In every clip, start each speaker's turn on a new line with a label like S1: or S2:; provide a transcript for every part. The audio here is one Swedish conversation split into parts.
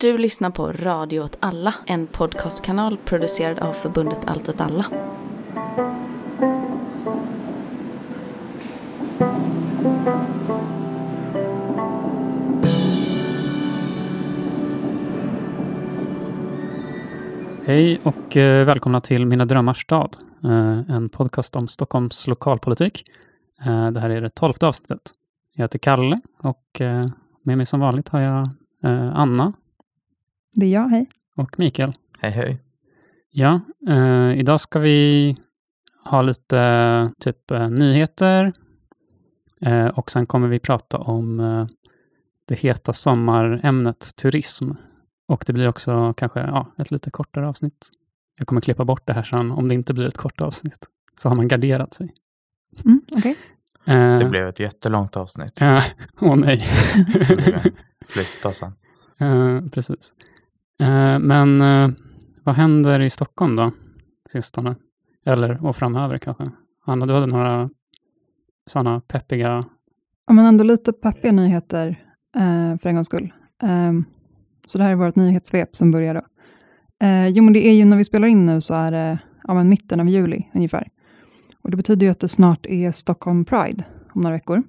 S1: Du lyssnar på Radio åt alla, en podcastkanal producerad av förbundet Allt åt alla.
S2: Hej och eh, välkomna till Mina drömmars stad, eh, en podcast om Stockholms lokalpolitik. Eh, det här är det tolfte avsnittet. Jag heter Kalle och med mig som vanligt har jag Anna
S3: det är jag, hej.
S2: och Mikael.
S4: Hej hej.
S2: Ja, eh, idag ska vi ha lite typ eh, nyheter eh, och sen kommer vi prata om eh, det heta sommarämnet turism. Och det blir också kanske ja, ett lite kortare avsnitt. Jag kommer klippa bort det här sen om det inte blir ett kort avsnitt. Så har man garderat sig.
S3: Mm, Okej.
S2: Eh,
S4: Det blev ett jättelångt avsnitt.
S2: eh, Åh nej.
S4: Flytta sen.
S2: Eh, precis. Eh, men eh, vad händer i Stockholm då, sistone? Eller och framöver kanske? Anna, du hade några sådana peppiga...
S3: Ja, men ändå lite peppiga nyheter eh, för en gångs skull. Ehm, så det här är vårt nyhetssvep som börjar då. Eh, jo, men det är ju när vi spelar in nu så är det ja, men mitten av juli ungefär. Och det betyder ju att det snart är Stockholm Pride om några veckor.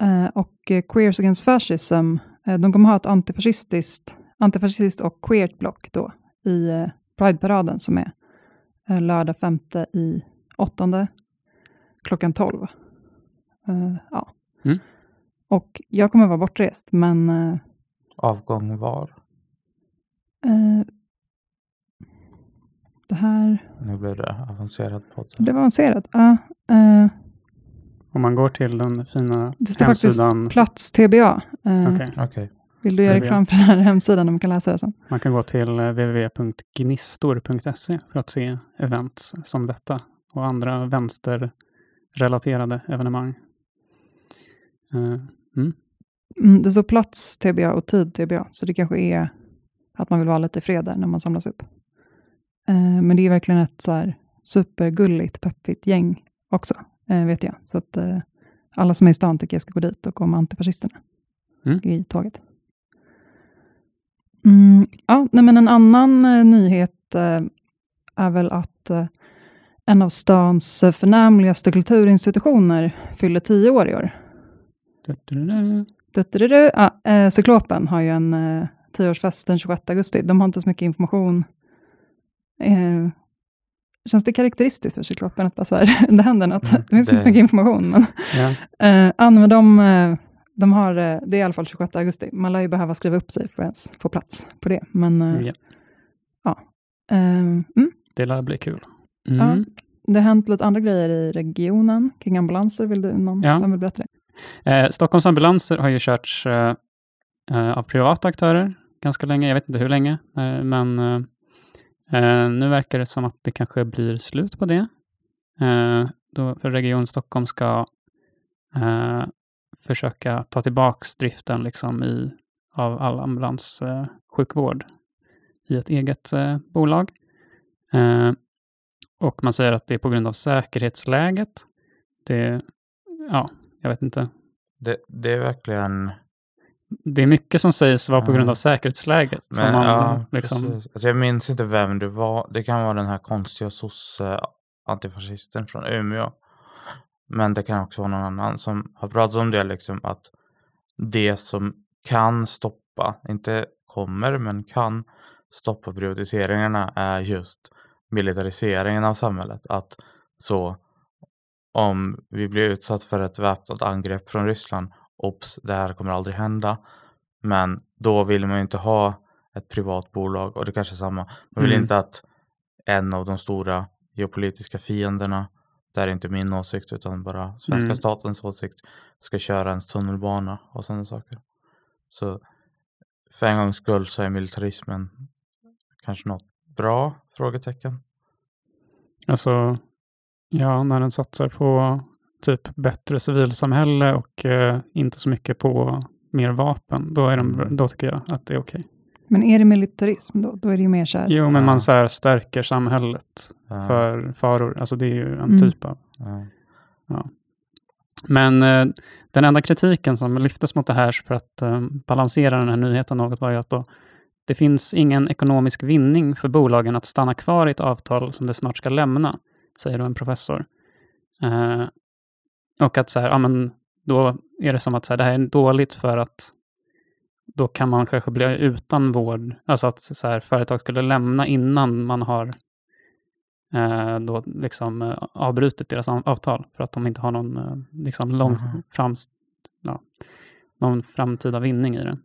S3: Eh, och eh, Queers Against Fascism, eh, de kommer ha ett antifascistiskt, antifascistiskt och queert block då i eh, Pride-paraden som är eh, lördag femte i åttonde klockan 12. Eh, ja.
S2: Mm.
S3: Och jag kommer vara bortrest, men eh,
S4: Avgång var.
S3: eh, det här,
S4: Nu blev det avancerad podd.
S3: det var avancerat. Ja,
S2: Om man går till den fina
S3: det står faktiskt
S2: hemsidan...
S3: plats TBA. Eh,
S2: Okej.
S4: Okej.
S3: Vill du göra reklam för den här hemsidan där man kan läsa det sen?
S2: Man kan gå till eh, www.gnistor.se för att se events som detta och andra vänsterrelaterade evenemang. Eh, mm.
S3: Mm, det står plats TBA och tid TBA, så det kanske är att man vill vara lite i fred där när man samlas upp. Eh, men det är verkligen ett så här supergulligt, peppigt gäng också, eh, vet jag. Så att eh, alla som är i stan tycker jag ska gå dit och gå med antifascisterna
S2: Mm.
S3: i tåget. Mm, ja, nej, men en annan eh, nyhet eh, är väl att eh, en av stans eh, förnämligaste kulturinstitutioner fyller tio år i år.
S2: Du-du-du-du.
S3: Ja, eh, Cyklopen har ju en eh, tioårsfest den 26 augusti. De har inte så mycket information. Eh, känns det karaktäristiskt för Cyklopen att bara så här, det händer något?
S4: Mm,
S3: det finns inte mycket information. Men,
S2: Ja.
S3: eh, men de, eh, de har, eh, det är i alla fall 26 augusti. Man lär ju behöva skriva upp sig för att ens få plats på det. Men eh,
S2: Ja,
S3: eh, mm,
S2: det lär bli kul.
S3: Ja.
S2: Mm.
S3: det har hänt lite andra grejer i regionen kring ambulanser. Vill du, någon,
S2: Ja.
S3: vill berätta det?
S2: Eh, Stockholms ambulanser har ju körts eh, eh, av privata aktörer ganska länge. Jag vet inte hur länge, eh, men nu verkar det som att det kanske blir slut på det. Då, för Region Stockholm ska försöka ta tillbaks driften liksom i, av all ambulanssjukvård eh, i ett eget eh, bolag. Eh, och man säger att det är på grund av säkerhetsläget. Det, ja, jag vet inte.
S4: Det, det är verkligen...
S2: Det är mycket som sägs vara på grund av säkerhetsläget. som
S4: Men,
S2: man,
S4: ja,
S2: liksom,
S4: alltså, jag minns inte vem det var. Det kan vara den här konstiga sosse antifascisten från Umeå. Men det kan också vara någon annan som har pratat om det, liksom att det som kan stoppa, inte kommer, men kan stoppa privatiseringarna är just militariseringen av samhället. Att så om vi blir utsatt för ett väpnat angrepp från Ryssland, obs, det här kommer aldrig hända. Men då vill man inte ha ett privat bolag och det kanske är samma. Man vill
S2: Mm.
S4: inte att en av de stora geopolitiska fienderna, det här är inte min åsikt utan bara svenska
S2: Mm.
S4: statens åsikt, ska köra ens tunnelbana och sådana saker. Så för en gångs skull så är militarismen kanske något bra? Frågetecken.
S2: Alltså, ja, när den satsar på typ bättre civilsamhälle och eh, inte så mycket på mer vapen, då, är de,
S4: Mm.
S2: då tycker jag att det är okej.
S3: Men är det militarism då? Då är det ju mer så här,
S2: Jo, men
S4: Ja.
S2: man så här stärker samhället
S4: Ja,
S2: för faror. Alltså det är ju en
S3: Mm.
S2: typ av...
S4: ja.
S2: Men eh, den enda kritiken som lyftes mot det här för att eh, balansera den här nyheten något var ju att då, det finns ingen ekonomisk vinning för bolagen att stanna kvar i ett avtal som det snart ska lämna, säger då en professor. Eh, och att så här, ja, men då är det som att så här, det här är dåligt för att då kan man kanske bli utan vård, alltså att så här, företag skulle lämna innan man har eh, då liksom eh, avbrutit deras av- avtal för att de inte har någon eh, liksom lång
S4: Mhm.
S2: fram, ja, någon framtida vinning i det.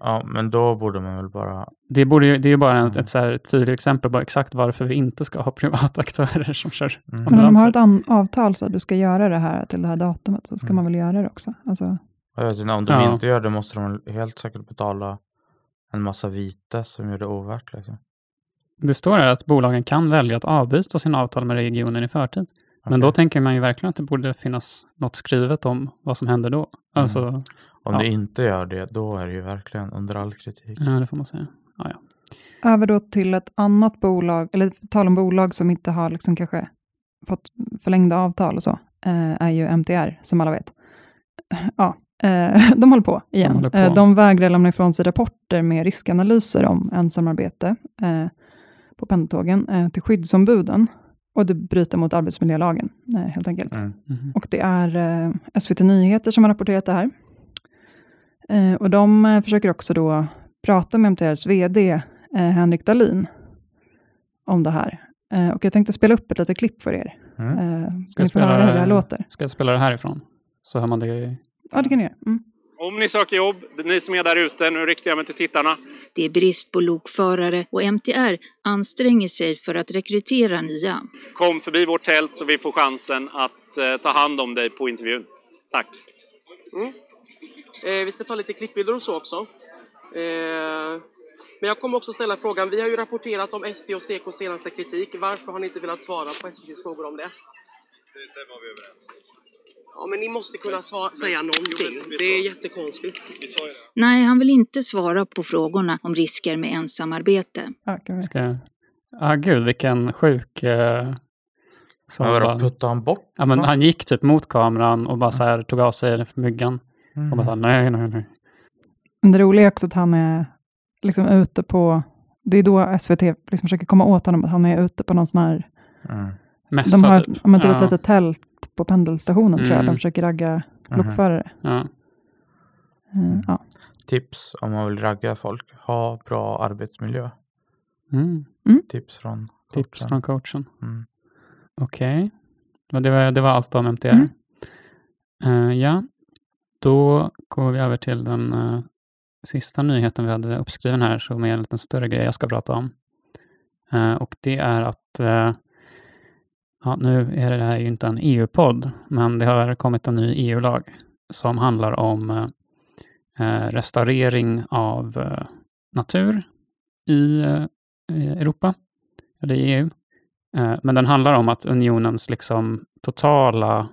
S4: Ja, men då borde man väl bara...
S2: Det, borde ju, det är ju bara ett,
S4: Mm.
S2: ett så här tydligt exempel på exakt varför vi inte ska ha privata aktörer som kör.
S4: Mm.
S3: Men om de
S2: ambulanser.
S3: har ett avtal så att du ska göra det här till det här datumet så ska
S4: Mm.
S3: man väl göra det också. Alltså,
S4: Jag vet inte, om de
S2: Ja.
S4: inte gör det måste de helt säkert betala en massa vite som gör det ovärt. Liksom.
S2: Det står här att bolagen kan välja att avbryta sina avtal med regionen i förtid. Men då tänker man ju verkligen att det borde finnas något skrivet om vad som händer då. Alltså,
S4: Om
S2: ja.
S4: det inte gör det, då är det ju verkligen under all kritik.
S2: ja, det får man säga. Ja, ja.
S3: över då till ett annat bolag, eller tal om bolag som inte har liksom kanske fått förlängda avtal och så, eh, är ju MTR, som alla vet. Ja, de håller på igen.
S2: håller på.
S3: Eh, de vägrar lämna ifrån sig rapporter med riskanalyser om ensamarbete eh, på pendeltågen eh, till skyddsombuden. Och det bryter mot arbetsmiljölagen, eh, helt enkelt.
S4: Mm.
S2: Mhm.
S3: Och det är eh, SVT Nyheter som har rapporterat det här. Eh, och de eh, försöker också då prata med MTRs VD eh, Henrik Dahlin om det här. Eh, och jag tänkte spela upp ett litet klipp för er.
S4: Mm.
S3: Eh,
S2: Ska jag
S3: höra
S2: spela
S3: hur det här låter.
S2: Ska jag spela det härifrån? Så hör man det.
S3: Ja, det kan ni göra. Mm.
S5: Om ni söker jobb, ni som är där ute, nu riktar jag mig till tittarna.
S6: Det är brist på lokförare och MTR anstränger sig för att rekrytera nya.
S5: Kom förbi vårt tält så vi får chansen att eh, ta hand om dig på intervjun. Tack.
S7: Mm. Eh, vi ska ta lite klippbilder och så också. Eh, men jag kommer också ställa frågan, vi har ju rapporterat om SD och CKs senaste kritik. Varför har ni inte velat svara på SVTs frågor om det? Ja, men ni måste kunna sva- säga någonting. Det är jättekonstigt.
S6: Nej, han vill inte svara på frågorna om risker med ensamarbete.
S3: Ja.
S2: Ska. Ah, gud, vilken sjuk... Eh, som
S4: Men vadå,
S2: bara,
S4: puttade han bort?
S2: ja, men han gick typ mot kameran och bara så här, tog av sig myggan.
S4: Mm.
S2: Och bara så här, nej, nej, nej.
S3: Men det roliga är också att han är liksom ute på, det är då SVT liksom försöker komma åt honom, att han är ute på någon sån här,
S4: Mm.
S2: Mässa
S3: de har
S2: typ.
S3: om inte
S2: Ja.
S3: ett litet tält på pendelstationen tror jag,
S2: Mm.
S3: de försöker ragga
S4: Mhm.
S3: lokförare.
S2: Ja.
S3: Eh, ja.
S4: Tips om man vill ragga folk. Ha bra arbetsmiljö.
S2: Mm.
S4: Tips från
S2: Tips
S4: coachen.
S2: från coachen.
S4: Mm.
S2: Okej. Men Det, var, det var allt om MTR.
S3: Mm.
S2: Eh, ja, då går vi över till den eh, sista nyheten vi hade uppskriven här, som är en lite större grej jag ska prata om. Eh, och det är att, ja, nu är det här ju inte en EU-podd, men det har kommit en ny EU-lag som handlar om eh, eh, restaurering av eh, natur i eh, Europa, eller i EU. Eh, Men den handlar om att unionens liksom totala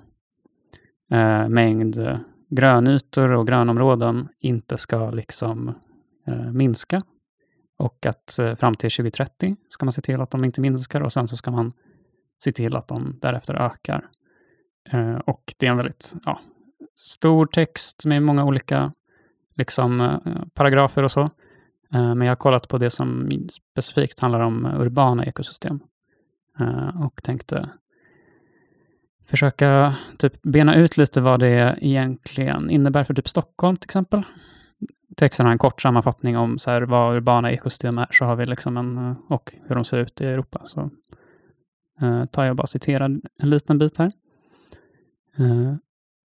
S2: eh, mängd eh, grönytor och grönområden inte ska liksom eh, minska. Och att eh, fram till 2030 ska man se till att de inte minskar och sen så ska man se till att de därefter ökar. Eh, och det är en väldigt ja, stor text med många olika liksom, eh, paragrafer och så. Eh, Men jag har kollat på det som specifikt handlar om urbana ekosystem. Eh, Och tänkte försöka typ bena ut lite vad det egentligen innebär för typ Stockholm till exempel. Texten har en kort sammanfattning om så här vad urbana ekosystem är, så har vi liksom en, eh, och hur de ser ut i Europa. Så eh, tar jag och bara citerar en liten bit här. Eh,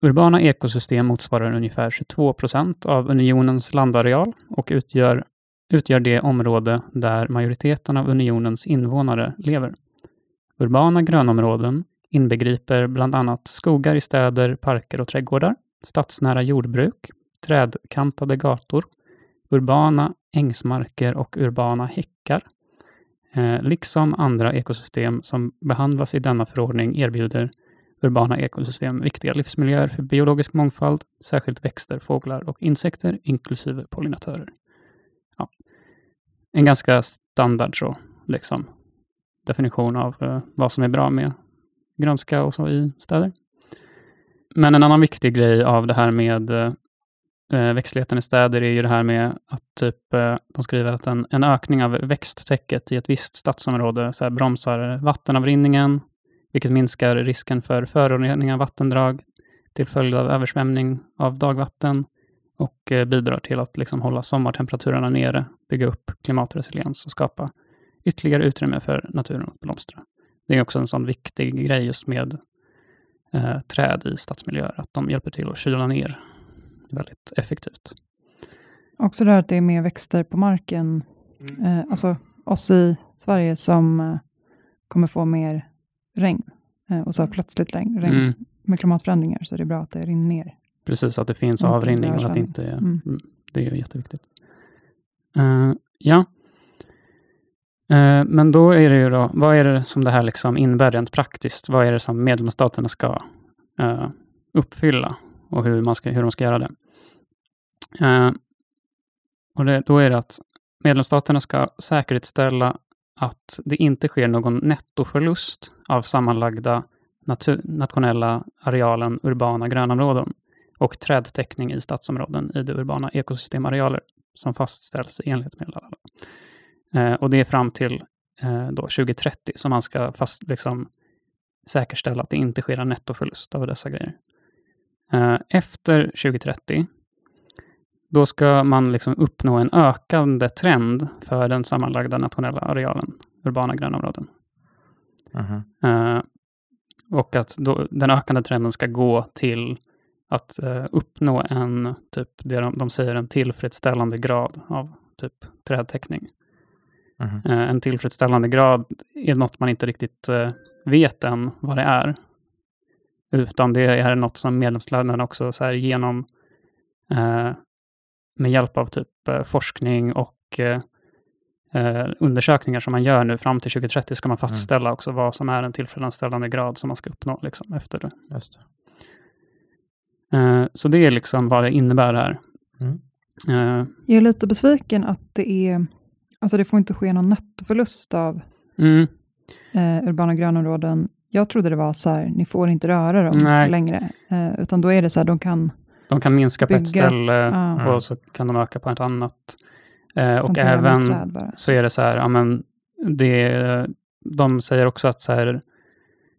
S2: Urbana ekosystem motsvarar ungefär 22 procent av unionens landareal och utgör, utgör det område där majoriteten av unionens invånare lever. Urbana grönområden inbegriper bland annat skogar i städer, parker och trädgårdar, stadsnära jordbruk, trädkantade gator, urbana ängsmarker och urbana häckar, Eh, liksom andra ekosystem som behandlas i denna förordning erbjuder urbana ekosystem viktiga livsmiljöer för biologisk mångfald, särskilt växter, fåglar och insekter, inklusive pollinatörer. Ja. En ganska standard så, liksom, definition av eh, vad som är bra med grönska och så i städer. men en annan viktig grej av det här med eh, Eh, växtligheten i städer är ju det här med att typ, eh, de skriver att en, en ökning av växttäcket i ett visst stadsområde så här, bromsar vattenavrinningen, vilket minskar risken för förorening av vattendrag till följd av översvämning av dagvatten och eh, bidrar till att liksom hålla sommartemperaturerna nere, bygga upp klimatresiliens och skapa ytterligare utrymme för naturen att blomstra. Det är också en sån viktig grej just med eh, träd i stadsmiljöer, att de hjälper till att kyla ner väldigt effektivt.
S3: Också det här att det är mer växter på marken. Eh, alltså oss i Sverige som eh, kommer få mer regn. Eh, och så plötsligt regn. regn.
S2: Mm.
S3: Med klimatförändringar så är det bra att det rinner ner.
S2: Precis, att det finns
S3: Inte
S2: avrinning och att det inte är...
S3: Mm.
S2: Mm. Det är ju jätteviktigt. Eh, ja. Eh, men då är det ju då, vad är det som det här liksom innebär rent praktiskt? Vad är det som medlemsstaterna ska eh, uppfylla och hur, man ska, hur de ska göra det? Eh, och det, då är det att medlemsstaterna ska säkerställa att det inte sker någon nettoförlust av sammanlagda nationella arealen urbana grönområden och trädtäckning i stadsområden i de urbana ekosystemarealer som fastställs i enlighet med Eh, och det är fram till eh, då 2030 som man ska fast, liksom, säkerställa att det inte sker en nettoförlust av dessa grejer. Eh, efter 2030 då ska man liksom uppnå en ökande trend för den sammanlagda nationella arealen urbana grönområden.
S4: Mhm.
S2: Eh, och att då, den ökande trenden ska gå till att eh, uppnå en, typ, det de, de säger, en tillfredsställande grad av typ trädtäckning.
S4: Mhm.
S2: Eh, en tillfredsställande grad är något man inte riktigt vet än vad det är. Utan det är något som medlemsländerna också så här genom med hjälp av typ eh, forskning och eh, eh, undersökningar som man gör nu fram till 2030 ska man fastställa också vad som är en tillfredsställande grad som man ska uppnå liksom, efter det.
S4: Just det.
S2: Eh, så det är liksom vad det innebär här.
S4: Mm.
S2: Eh,
S3: Jag är lite besviken att det är, alltså det får inte ske någon nettoförlust av
S2: mm,
S3: eh, urbana grönområden. Jag trodde det var så här, ni får inte röra dem
S2: Nej.
S3: längre. Eh, utan då är det så här, de kan
S2: de kan minska på ett
S3: Bygga,
S2: ställe
S3: ja,
S2: och så kan de öka på ett annat. Eh, och även så är det så här, ja, men det, de säger också att så här,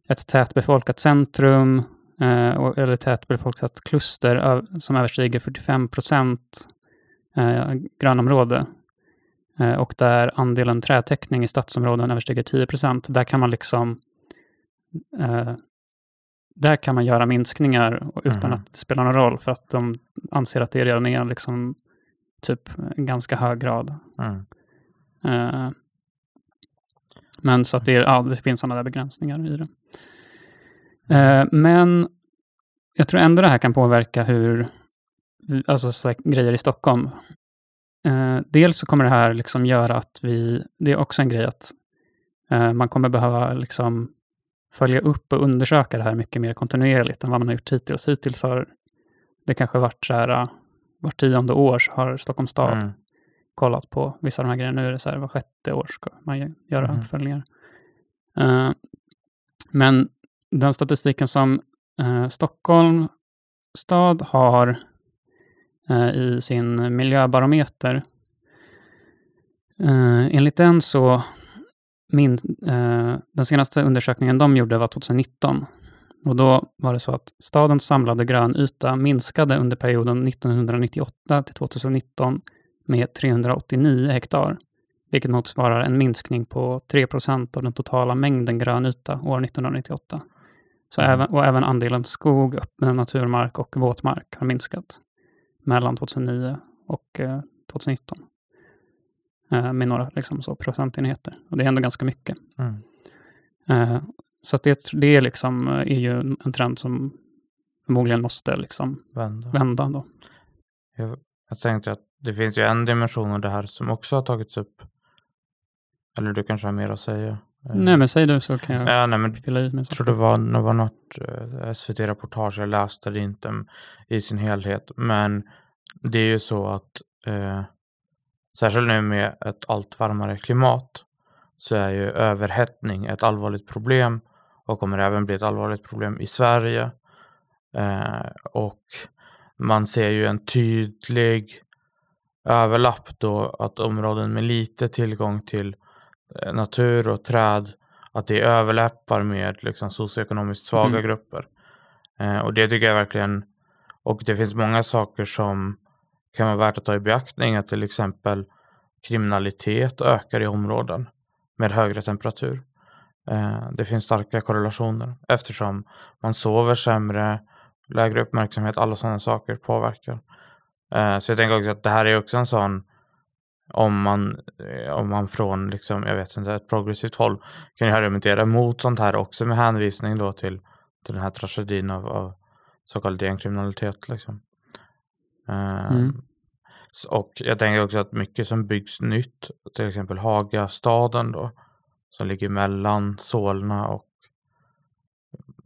S2: ett tätbefolkat centrum eh, och, eller tätbefolkat kluster ö, som överstiger 45 procent eh, grönområde. Eh, och där andelen trädtäckning i stadsområden överstiger 10 procent, där kan man liksom eh, där kan man göra minskningar utan
S4: Mhm.
S2: att det spelar någon roll för att de anser att det redan är liksom typ en ganska hög grad
S4: Mm.
S2: Eh, men så att det, är, ja, det finns sådana där begränsningar i det. Eh, men jag tror ändå det här kan påverka hur, alltså så grejer i Stockholm. Eh, dels så kommer det här liksom göra att vi, det är också en grej att man kommer behöva liksom följa upp och undersöka det här mycket mer kontinuerligt än vad man har gjort hittills. Hittills har det kanske varit så här, eh, vart tionde år så har Stockholms stad
S4: Mm.
S2: kollat på vissa av de här grejerna. Nu är det så här, var sjätte år ska man göra
S4: Mhm.
S2: uppföljningar. Eh, men den statistiken som uh, Stockholm stad har eh, i sin miljöbarometer, enligt den så min, eh, den senaste undersökningen de gjorde var 2019. Och då var det så att stadens samlade grönyta minskade under perioden 1998 till 2019 med 389 hektar, vilket motsvarar en minskning på 3% av den totala mängden grönyta år 1998. Så
S4: Mm.
S2: även, och även andelen skog, öppen naturmark och våtmark har minskat mellan 2009 och eh, 2019 eh, med några liksom, så, procentenheter. Och det är ändå ganska mycket.
S4: Mm.
S2: Eh, så att det, det är, liksom, eh, är ju en trend som förmodligen måste liksom,
S4: Vända.
S2: vända. Då.
S4: Jag, jag tänkte att det finns ju en dimension av det här som också har tagits upp. Eller du kanske har mer att säga? Eh,
S2: Nej, men säg du så kan jag
S4: Ja, nej, men
S2: fylla i
S4: jag tror det var, det var något eh, SVT-reportage, jag läste det inte m- i sin helhet. Men det är ju så att eh, särskilt nu med ett allt varmare klimat så är ju överhettning ett allvarligt problem och kommer även bli ett allvarligt problem i Sverige. Eh, och man ser ju en tydlig överlapp då att områden med lite tillgång till eh, natur och träd att det överlappar med liksom socioekonomiskt svaga
S2: Mm.
S4: grupper. Eh, och det tycker jag verkligen och det finns många saker som kan vara värt att ta i beaktning att till exempel kriminalitet ökar i områden med högre temperatur. Eh, det finns starka korrelationer eftersom man sover sämre, lägre uppmärksamhet, alla sådana saker påverkar. Eh, så jag tänker också att det här är också en sån om man, eh, om man från liksom, jag vet inte, ett progressivt håll kan ju argumentera mot sånt här också med hänvisning då till, till den här tragedin av, av så kallad gängkriminalitet. Liksom. Eh,
S2: Mm.
S4: Och jag tänker också att mycket som byggs nytt, till exempel Hagastaden då, som ligger mellan Solna och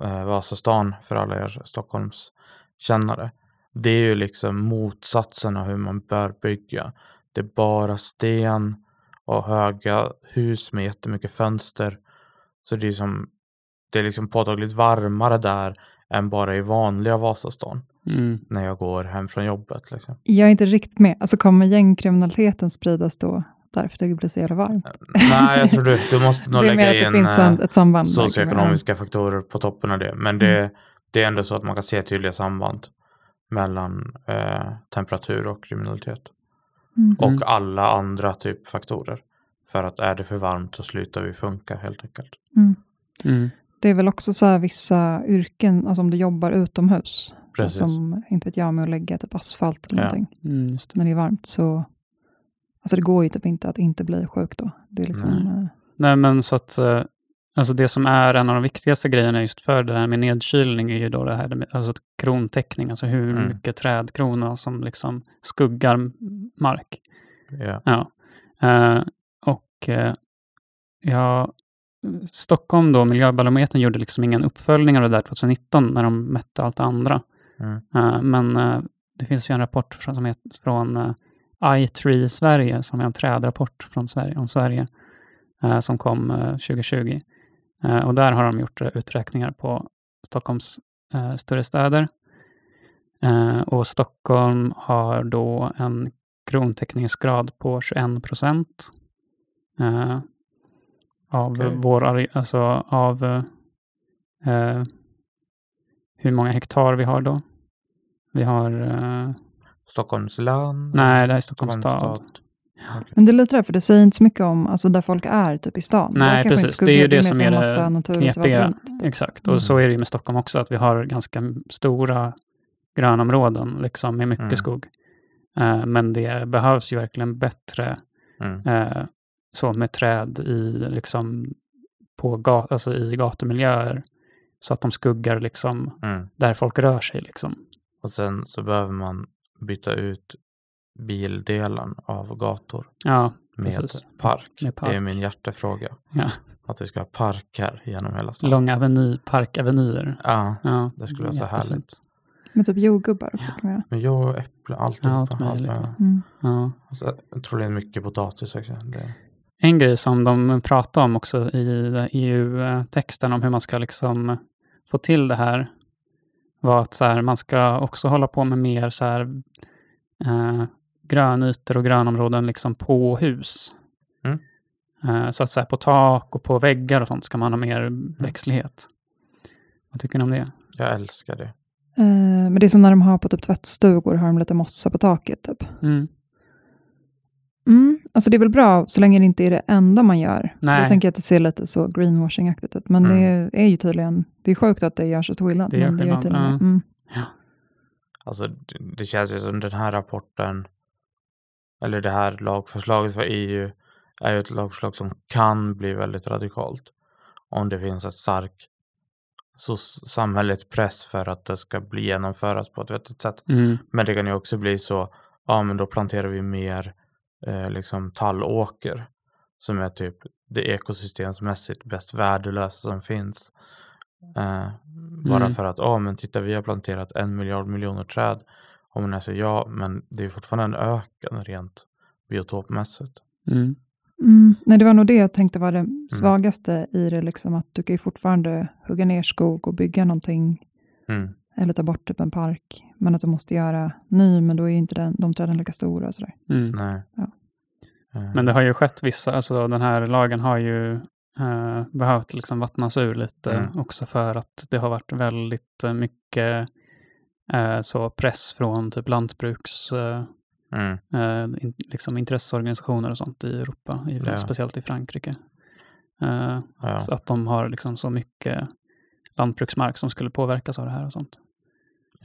S4: eh, Vasastan för alla er Stockholms kännare. Det är ju liksom motsatsen av hur man bör bygga. Det är bara sten och höga hus med jättemycket fönster. Så det är som det är liksom påtagligt varmare där än bara i vanliga Vasastan
S2: Mm.
S4: när jag går hem från jobbet. Liksom.
S3: Jag är inte riktigt med. Alltså kommer gängkriminaliteten spridas då därför det blir så jävla varmt?
S4: Nej, jag tror du, du måste nog lägga
S3: det
S4: in
S3: finns
S4: eh,
S3: en, ett samband.
S4: socioekonomiska faktorer på toppen av det. Men det, det är ändå så att man kan se tydliga samband mellan eh, temperatur och kriminalitet.
S3: Mm.
S2: Mm.
S4: Och alla andra typ faktorer. För att är det för varmt så slutar vi funka helt enkelt.
S3: Mm.
S2: Mm.
S3: Det är väl också så här vissa yrken, alltså om du jobbar utomhus, så
S4: Precis.
S3: som, inte vet jag, med att lägga typ asfalt eller
S4: Ja.
S3: någonting,
S2: Mm, just det.
S3: när det är varmt, så alltså det går ju typ inte att inte bli sjuk då. Det är liksom,
S4: Nej.
S3: eh,
S2: Nej, men så att eh, alltså det som är en av de viktigaste grejerna just för det här med nedkylning är ju då det här med alltså krontäckning, alltså hur
S4: Mm.
S2: mycket trädkrona som liksom skuggar mark.
S4: Ja.
S2: Ja. Eh, och eh, ja, Stockholm då, Miljöbarometern gjorde liksom ingen uppföljning av det där 2019 när de mätte allt det andra.
S4: Mm.
S2: Eh, men eh, det finns ju en rapport från, som heter, från uh, iTree Sverige, som är en trädrapport från Sverige, om Sverige, eh, som kom eh, 2020. Eh, och där har de gjort eh, uträkningar på Stockholms eh, större städer. Eh, och Stockholm har då en krontäckningsgrad på 21 procent. Eh, av
S4: Okej.
S2: vår, alltså av eh, eh, hur många hektar vi har då. Vi har, eh,
S4: Stockholms län?
S2: nej det här är Stockholms stad.
S3: Men det är lite därför, det säger inte så mycket om alltså där folk är, typ i stan.
S2: Nej, precis. Det är ju det som är det knepiga.
S3: typ.
S2: Exakt, och
S3: Mm.
S2: så är det ju med Stockholm också, att vi har ganska stora grönområden liksom, med mycket
S4: Mm.
S2: skog. Eh, men det behövs ju verkligen bättre
S4: Mm.
S2: eh, så med träd i, liksom, på ga- alltså i gatumiljöer. Så att de skuggar liksom,
S4: Mm.
S2: där folk rör sig. Liksom.
S4: Och sen så behöver man byta ut bildelen av gator
S2: Ja,
S4: med park.
S2: Med
S4: Det är
S2: park.
S4: min hjärtefråga.
S2: Ja.
S4: Att vi ska ha parker genom hela stan.
S2: långa aveny, parkavenyer.
S4: Ja,
S2: Ja,
S4: det skulle vara så härligt.
S3: Med typ jordgubbar också
S2: Ja.
S3: kan man göra.
S4: Men jag och äpple, alltihopa.
S2: Ja, allt
S4: allt
S2: möjligt.
S3: Mm.
S2: Ja.
S4: Alltså, jag tror det är mycket potatis också. Det,
S2: En grej som de pratar om också i EU-texten om hur man ska liksom få till det här var att så här, man ska också hålla på med mer så här, eh, grönytor och grönområden liksom på hus.
S4: Mm.
S2: Eh, så att så här, på tak och på väggar och sånt ska man ha mer växtlighet. Vad tycker ni om det?
S4: jag älskar det.
S3: Eh, men det är som när de har på typ tvättstugor, har de lite mossa på taket typ.
S2: Mm.
S3: Mm. Alltså det är väl bra så länge det inte är det enda man gör.
S2: Nej.
S3: Jag tänker att det ser lite så greenwashing-aktigt ut. Men
S4: Mm.
S3: det är ju tydligen, det är sjukt att det gör så stor skillnad.
S2: Det gör skillnad, ja.
S3: det. Mm.
S4: Alltså det, det känns ju som den här rapporten eller det här lagförslaget för EU är ju ett lagförslag som kan bli väldigt radikalt om det finns ett stark så samhälleligt press för att det ska bli genomföras på ett vettigt sätt.
S2: Mm.
S4: Men det kan ju också bli så, ja men då planterar vi mer eh, liksom tallåker som är typ det ekosystemsmässigt bäst värdelösa som finns. Eh, bara
S2: Mm.
S4: för att, ja men titta vi har planterat en miljard miljoner träd. Och man säger ja, men det är fortfarande en öken rent biotopmässigt.
S2: Mm.
S3: Mm. Nej, det var nog det jag tänkte var det svagaste i det, liksom, att du kan ju fortfarande hugga ner skog och bygga någonting
S4: Mm.
S3: Eller ta bort typ en park, men att du måste göra ny, men då är inte den, de träden lika stora. Och sådär.
S2: Mm.
S4: Nej.
S3: Ja.
S4: Eh,
S2: Men det har ju skett vissa, alltså den här lagen har ju eh, behövt liksom vattnas ur lite
S4: Mm.
S2: också för att det har varit väldigt eh, mycket eh, så press från typ lantbruks eh,
S4: mm,
S2: eh, in, liksom intresseorganisationer och sånt i Europa, i,
S4: Ja.
S2: speciellt i Frankrike. Eh,
S4: ja.
S2: att de har liksom så mycket lantbruksmark som skulle påverkas av det här och sånt.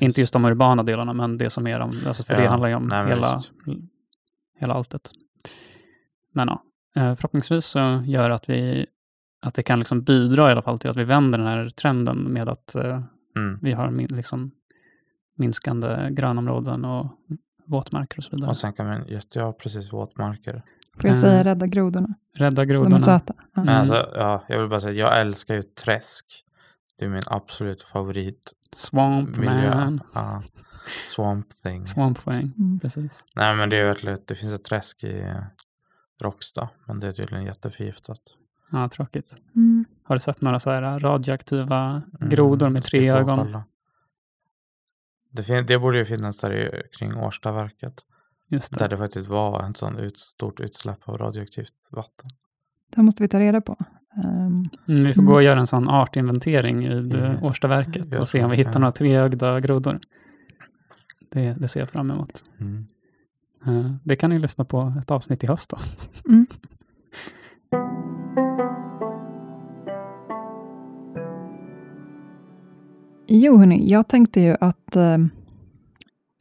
S2: Inte just de urbana delarna, men det som är de, alltså för det
S4: Ja,
S2: handlar ju om
S4: nej,
S2: hela, hela alltet. Men ja, eh, förhoppningsvis så gör att vi att det kan liksom bidra i alla fall till att vi vänder den här trenden med att eh,
S4: Mm.
S2: vi har min, liksom minskande grönområden och våtmarker och så vidare.
S4: Och sen kan man, ja precis, våtmarker.
S3: Får jag
S2: Eh,
S3: säga rädda grodorna?
S2: Rädda
S3: De
S2: grodorna.
S3: är söta. Ja.
S2: Mm.
S4: Men alltså, ja, jag vill bara säga, jag älskar ju träsk. Det är min absolut favorit
S2: Swamp
S4: miljö.
S2: man.
S4: Ja. Swamp thing.
S2: Swamp thing,
S3: Mm.
S2: precis.
S4: Nej men det är verkligen, det finns ett träsk i eh, Råcksta, men det är tydligen jätteförgiftat.
S2: Ja, tråkigt.
S3: Mm.
S2: Har du sett några så här radioaktiva
S4: Mm,
S2: grodor med
S4: jag ska
S2: tre
S4: och
S2: ögon?
S4: Det, fin- det borde ju finnas där i, kring Årstaverket.
S2: Just
S4: Där
S2: det.
S4: det faktiskt var en sån ut, stort utsläpp av radioaktivt vatten.
S3: Det måste vi ta reda på. Ehm,
S2: Mm, vi får
S3: Mm.
S2: gå och göra en sån artinventering vid
S4: Mm.
S2: mm. Årstaverket och se om vi hittar några treögda grodor. Det, det ser jag fram emot.
S4: Mm.
S2: Eh, Det kan ni lyssna på ett avsnitt i höst då.
S3: Mm. Jo, hörni, jag tänkte ju att eh,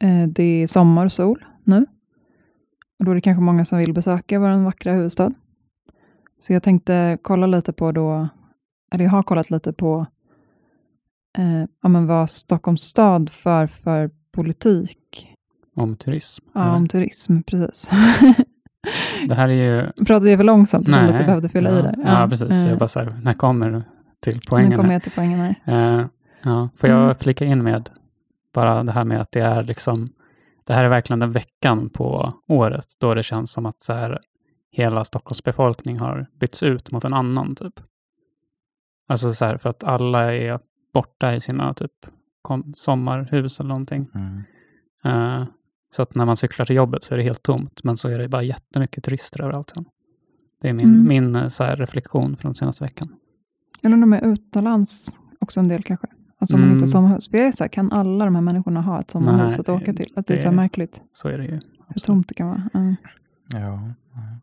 S3: eh, det är sommar och sol nu. Och då är det kanske många som vill besöka vår vackra huvudstad. Så jag tänkte kolla lite på då, eller jag har kollat lite på eh, ja, men vad Stockholms stad för för politik
S2: Om turism.
S3: ja,
S2: eller?
S3: om turism. Precis.
S2: Det här är ju...
S3: Pratade jag för långsamt? Jag att jag behövde fylla
S2: ja,
S3: i där.
S2: Ja, precis.
S3: eh,
S2: Jag bara så här, när kommer du till poängen?
S3: kommer
S2: här?
S3: jag till poängen här.
S2: Eh, ja, får jag
S3: Mm.
S2: flika in med bara det här med att det är liksom, det här är verkligen den veckan på året då det känns som att så här, hela Stockholms befolkning har bytts ut mot en annan typ. Alltså så här, för att alla är borta i sina typ sommarhus eller någonting.
S4: Mm.
S2: Eh, så att när man cyklar till jobbet så är det helt tomt, men så är det bara jättemycket turister överallt. Sen. Det är min,
S3: Mm.
S2: min eh, så här, reflektion från senaste veckan.
S3: Eller om de är utomlands också en del kanske. Alltså om man
S2: Mm.
S3: inte har sommarhus. För jag är så här, kan alla de här människorna ha ett sommarhus
S2: Nej,
S3: att åka till? Att det är så
S2: det-
S3: här märkligt
S2: Så är det ju.
S3: hur
S2: absolut.
S3: tomt det kan vara. Ja.
S4: Ja.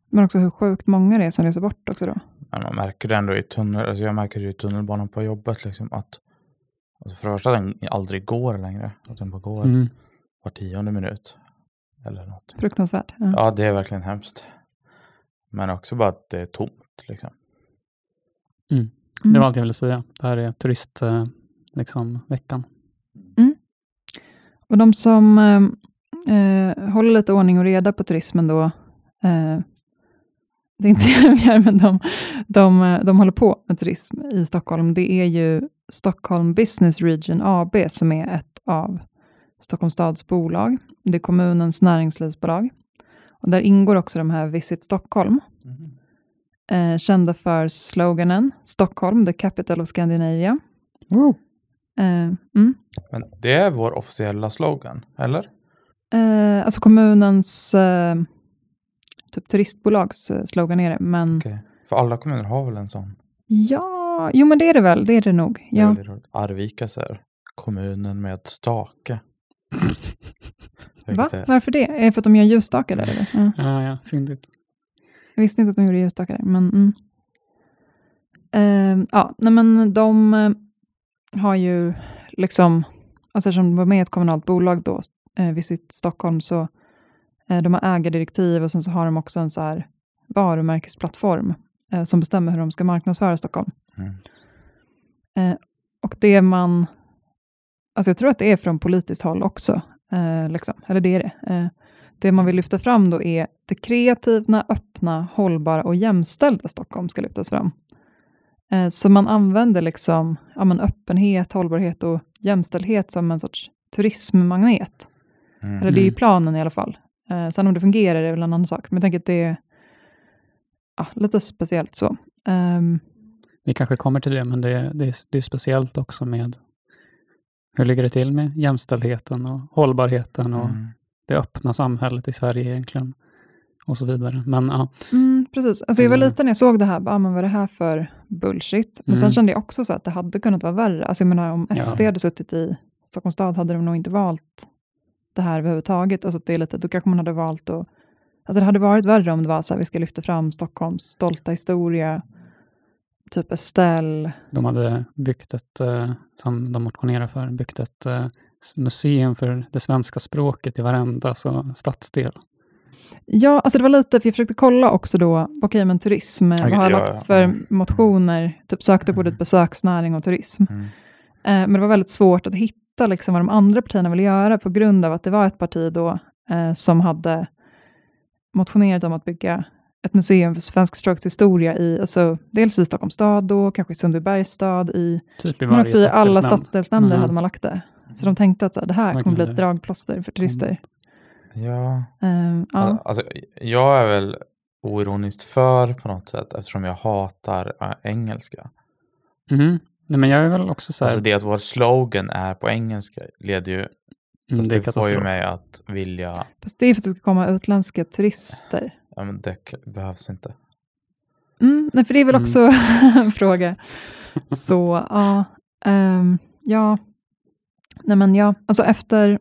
S3: Men också hur sjukt många det är som reser bort också då.
S4: Men man märker det ändå i tunnel, alltså jag märker det i tunnelbanan på jobbet liksom att alltså för det första att den aldrig går längre. Att den bara går
S2: Mm.
S4: var tionde minut. Eller något.
S3: Fruktansvärt. Ja.
S4: Ja, det är verkligen hemskt. Men också bara att det är tomt liksom.
S3: Mm.
S2: Det var allt jag ville säga. Det här är turist, eh, liksom, veckan.
S3: Och de som eh, eh, håller lite ordning och reda på turismen då, eh, det är inte gör, men de, de, eh, de håller på med turism i Stockholm. Det är ju Stockholm Business Region AB som är ett av Stockholms stads bolag. Det är kommunens näringslivsbolag. Och där ingår också de här Visit Stockholm, eh, kända för sloganen Stockholm, the capital of Scandinavia. Eh, mm.
S4: Men det är vår officiella slogan, eller?
S3: Eh, alltså kommunens eh, typ turistbolags eh, slogan är det, men
S4: Okej. För alla kommuner har väl en sån?
S3: ja, jo men det är det väl, det är det nog.
S4: Det är
S3: Ja.
S4: roligt. Arvika så här, kommunen med stake.
S3: Va?
S4: Är-
S3: Varför det? Är det för att de gör ljusstakar där eller? Ja.
S2: Ja, ja, fyndigt.
S3: Jag visste inte att de gjorde ljusstakar där, men mm. Eh, ja, nej men de eh, har ju liksom, alltså eftersom de var med i ett kommunalt bolag då, eh, Visit Stockholm, så de har ägardirektiv och sen så har de också en så här varumärkesplattform eh, som bestämmer hur de ska marknadsföra Stockholm.
S4: Mm.
S3: Eh, och det man, alltså jag tror att det är från politiskt håll också, eh, liksom. eller det är det. Eh, det man vill lyfta fram då är det kreativa, öppna, hållbara och jämställda Stockholm ska lyftas fram. Eh, så man använder liksom ja, men öppenhet, hållbarhet och jämställdhet som en sorts turismmagnet.
S4: Mm.
S3: Eller det är ju
S2: Mm.
S3: planen i alla fall. Eh, sen om det fungerar är väl en annan sak, men jag tänker att det är ja, lite speciellt så. Ehm,
S2: Vi kanske kommer till det, men det, det, är, det är speciellt också med hur ligger det till med jämställdheten och hållbarheten och
S4: Mm.
S2: det öppna samhället i Sverige egentligen och så vidare. Men ja,
S3: Mm, precis. Alltså jag var
S2: Mm.
S3: liten när jag såg det här, bara, ah, men vad är det här för bullshit? Men sen
S2: Mm.
S3: kände jag också så att det hade kunnat vara värre. Alltså jag menar om
S2: Ja.
S3: SD hade suttit i Stockholms stad hade de nog inte valt det här överhuvudtaget. Alltså att det är lite, då kanske man hade valt att... Alltså det hade varit värre om det var så här, vi ska lyfta fram Stockholms stolta historia, typ Estelle.
S2: de hade byggt ett, eh, som de motionerar för, byggt ett eh, museum för det svenska språket i varenda så, stadsdel.
S3: Ja, alltså det var lite, för jag försökte kolla också då, okej men turism, vad har
S4: ja,
S3: lagts
S4: ja.
S3: för
S4: Mm.
S3: motioner? Typ sökte på ordet
S4: Mm.
S3: besöksnäring och turism.
S4: Mm.
S3: Eh, men det var väldigt svårt att hitta liksom, vad de andra partierna ville göra på grund av att det var ett parti då eh, som hade motionerat om att bygga ett museum för svenskspråkets historia i, alltså, dels i Stockholms stad då, kanske i Sundbybergs stad, i,
S2: Typ i
S3: men också i alla
S2: stadsdelsnämnd.
S3: stadsdelsnämnder
S2: Mm.
S3: hade man lagt det. Så de tänkte att så här, det här kommer bli ett dragplåster för turister.
S4: Ja,
S3: Eh, ja.
S4: alltså, jag är väl oironiskt för på något sätt eftersom jag hatar äh, engelska.
S2: Mhm. Nej, men jag är väl också så här,
S4: Alltså det att vår slogan är på engelska leder ju,
S2: mm, det
S4: det får ju mig att vilja,
S3: Fast det är för att det ska komma utländska turister.
S4: ja men det k- behövs inte.
S3: Mm, nej, för det är väl
S2: Mm.
S3: också en fråga. Så ja, ehm, ja, nej men ja, alltså efter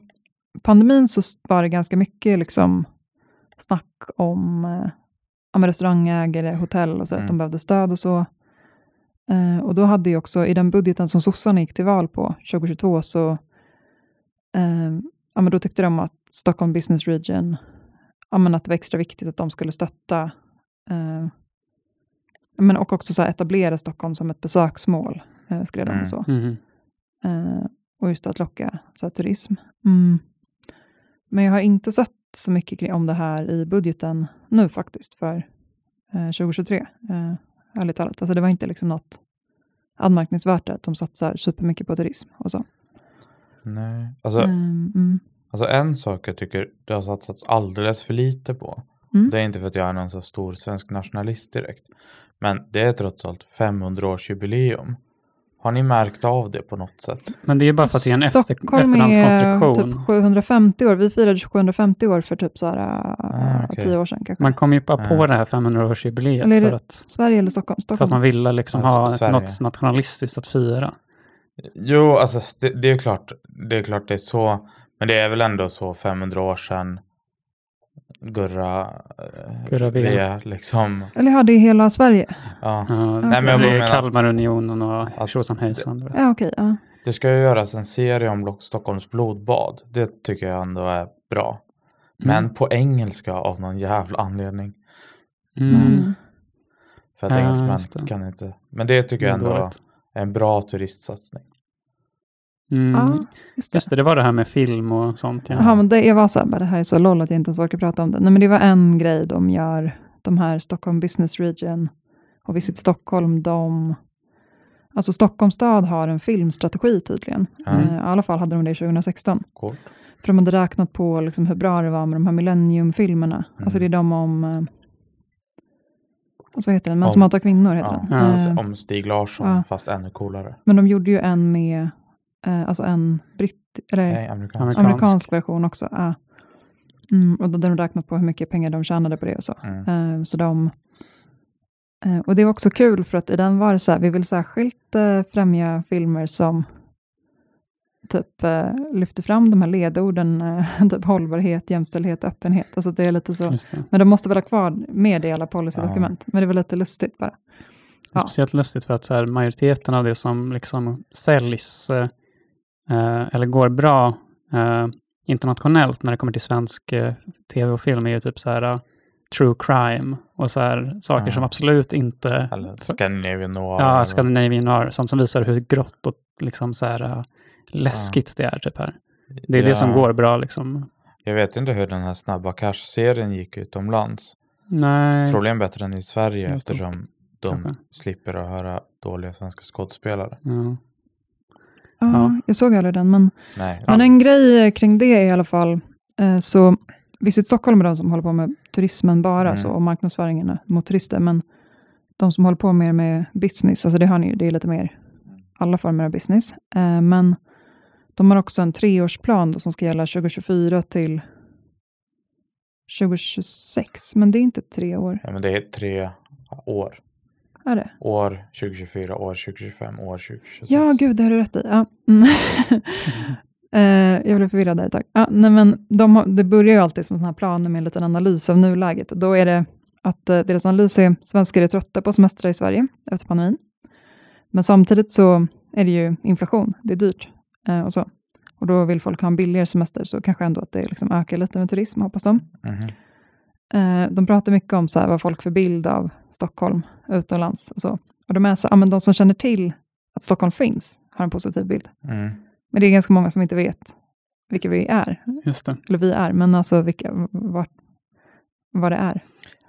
S3: pandemin så var det ganska mycket liksom snack om eh, ja, restaurangägare, hotell och så, att
S4: Mm.
S3: de behövde stöd och så. Eh, och då hade ju också, i den budgeten som sossarna gick till val på 2022, så eh, ja, men då tyckte de att Stockholm Business Region, ja, men att det var extra viktigt att de skulle stötta eh, men och också så etablera Stockholm som ett besöksmål, eh, skrev de
S4: Mm.
S3: så.
S2: Mhm.
S3: Eh, och just att locka så här, turism. Mm. Men jag har inte sett så mycket om det här i budgeten nu faktiskt för eh, 2023. Ärligt talat. Alltså det var inte liksom något anmärkningsvärt att de satsar supermycket på turism och så.
S4: Nej. Alltså,
S3: Ehm, mm.
S4: alltså en sak jag tycker det har satsats alldeles för lite på.
S3: Mm.
S4: Det är inte för att jag är någon så stor svensk nationalist direkt. Men det är trots allt 500 års jubileum. Har ni märkt av det på något sätt?
S2: Men det är ju bara för att det är en efter,
S3: Stockholm är
S2: efterhandskonstruktion.
S3: typ 750 år. Vi firade 750 år för typ så här,
S4: Ah, okej.
S3: 10 år sedan kanske.
S2: Man kom ju bara på
S4: Ja.
S2: det här 500-årsjubileet
S3: Eller är det
S2: för att,
S3: Sverige eller Stockholm?
S2: för
S3: Stockholm.
S2: att man ville liksom
S4: Alltså,
S2: ha
S4: Sverige.
S2: något nationalistiskt att fira.
S4: Jo, alltså det, det är klart det är klart det är så. Men det är väl ändå så 500 år sedan Gurra, eh,
S2: Gurra V.
S4: V liksom.
S3: Eller ja, det är hela Sverige.
S4: Ja.
S2: Ja,
S4: Nej, men jag
S2: det är Kalmarunionen och
S4: att-
S2: Tjosan hejsan.
S3: Ja, okej. ja.
S4: Det ska ju göras en serie om Stockholms blodbad. Det tycker jag ändå är bra. Men
S2: Mm.
S4: på engelska av någon jävla anledning.
S2: Mm.
S3: Mm.
S4: För att
S2: Ja,
S4: engelsmän kan inte. Men det tycker jag ändå
S2: dåligt.
S4: är en bra turistsatsning.
S2: Mm.
S3: Ja, just det.
S2: Just det, det var det här med film och sånt. Ja.
S3: Jaha, men det, jag var så här, bara, det här är så loll att jag inte ens orkar prata om det. Nej, men det var en grej de gör, de här Stockholm Business Region och Visit Stockholm, de... Alltså Stockholms stad har en filmstrategi tydligen.
S4: Mm.
S3: I alla fall hade de det 2016.
S4: Coolt.
S3: För de hade räknat på liksom hur bra det var med de här Millennium-filmerna. Alltså det är de om... Eh, alltså vad heter den? Män som
S4: Om-
S3: hatar kvinnor heter
S4: Ja,
S3: den.
S2: Ja.
S3: Eh,
S4: Om Stig Larsson
S3: ja.
S4: fast ännu coolare.
S3: men de gjorde ju en med, eh, alltså en britt, eller
S4: Nej, amerikansk.
S2: Amerikansk.
S3: amerikansk version också. Ja. Mm, och då hade de räknat på hur mycket pengar de tjänade på det och så.
S4: Mm.
S3: Eh, så de, eh, och det var också kul för att i den var det så här, vi vill särskilt eh, främja filmer som typ eh, lyfter fram de här ledorden, eh, typ hållbarhet, jämställdhet, öppenhet. Alltså det är lite så.
S2: Just det.
S3: Men de måste väl ha kvar med det i alla policydokument. Men det var lite lustigt bara.
S2: Det är
S3: Ja.
S2: speciellt lustigt för att så här, majoriteten av det som liksom säljs eh, eh, eller går bra eh, internationellt när det kommer till svensk eh, tv och film är ju typ så här eh, true crime och så här saker
S4: Ja.
S2: som absolut inte...
S4: Eller Scandinavian Noir.
S2: Ja, Scandinavian Noir, sånt som visar hur grått och liksom så här eh, läskigt det är typ här. Det är det som
S4: Ja.
S2: går bra liksom.
S4: Jag vet inte hur den här Snabba Cash-serien gick utomlands.
S2: Nej,
S4: Troligen bättre än i Sverige eftersom de
S2: Kanske.
S4: slipper att höra dåliga svenska skådespelare.
S2: ja.
S3: Ja,
S2: Ja.
S3: Jag såg aldrig den, men
S4: Nej,
S3: Men en grej kring det i alla fall, eh, så Visit Stockholm är de som håller på med turismen bara,
S4: Mm.
S3: så, och marknadsföringen mot turister, men de som håller på mer med business, alltså det har ni ju, det är lite mer alla former av business. Eh, men De har också en treårsplan då som ska gälla 2024 till 2026, men det är inte tre år.
S4: Ja, men det är tre år.
S3: Är det?
S4: År 2024, år 2025, år 2026.
S3: Ja, gud, det har du rätt i. Ja. Mm. Eh, jag blev förvirrad där ett tag. Ja, nej, men de har, det börjar ju alltid som sådana här planer med en liten analys av nuläget. Då är det att eh, deras analys är svenskar är trötta på semestrar i Sverige efter pandemin. Men samtidigt så är det ju inflation, det är dyrt eh, och så. Och då vill folk ha en billigare semester, så kanske ändå att det liksom ökar lite med turism, hoppas de.
S4: Mhm.
S3: Eh, de pratar mycket om så här, vad folk får bild av Stockholm utomlands. Och, så. och de är så, ja, men de som känner till att Stockholm finns har en positiv bild.
S4: Mm.
S3: Men det är ganska många som inte vet vilka vi är,
S2: Just det.
S3: eller vi är, men alltså vilka, vart, vad det är.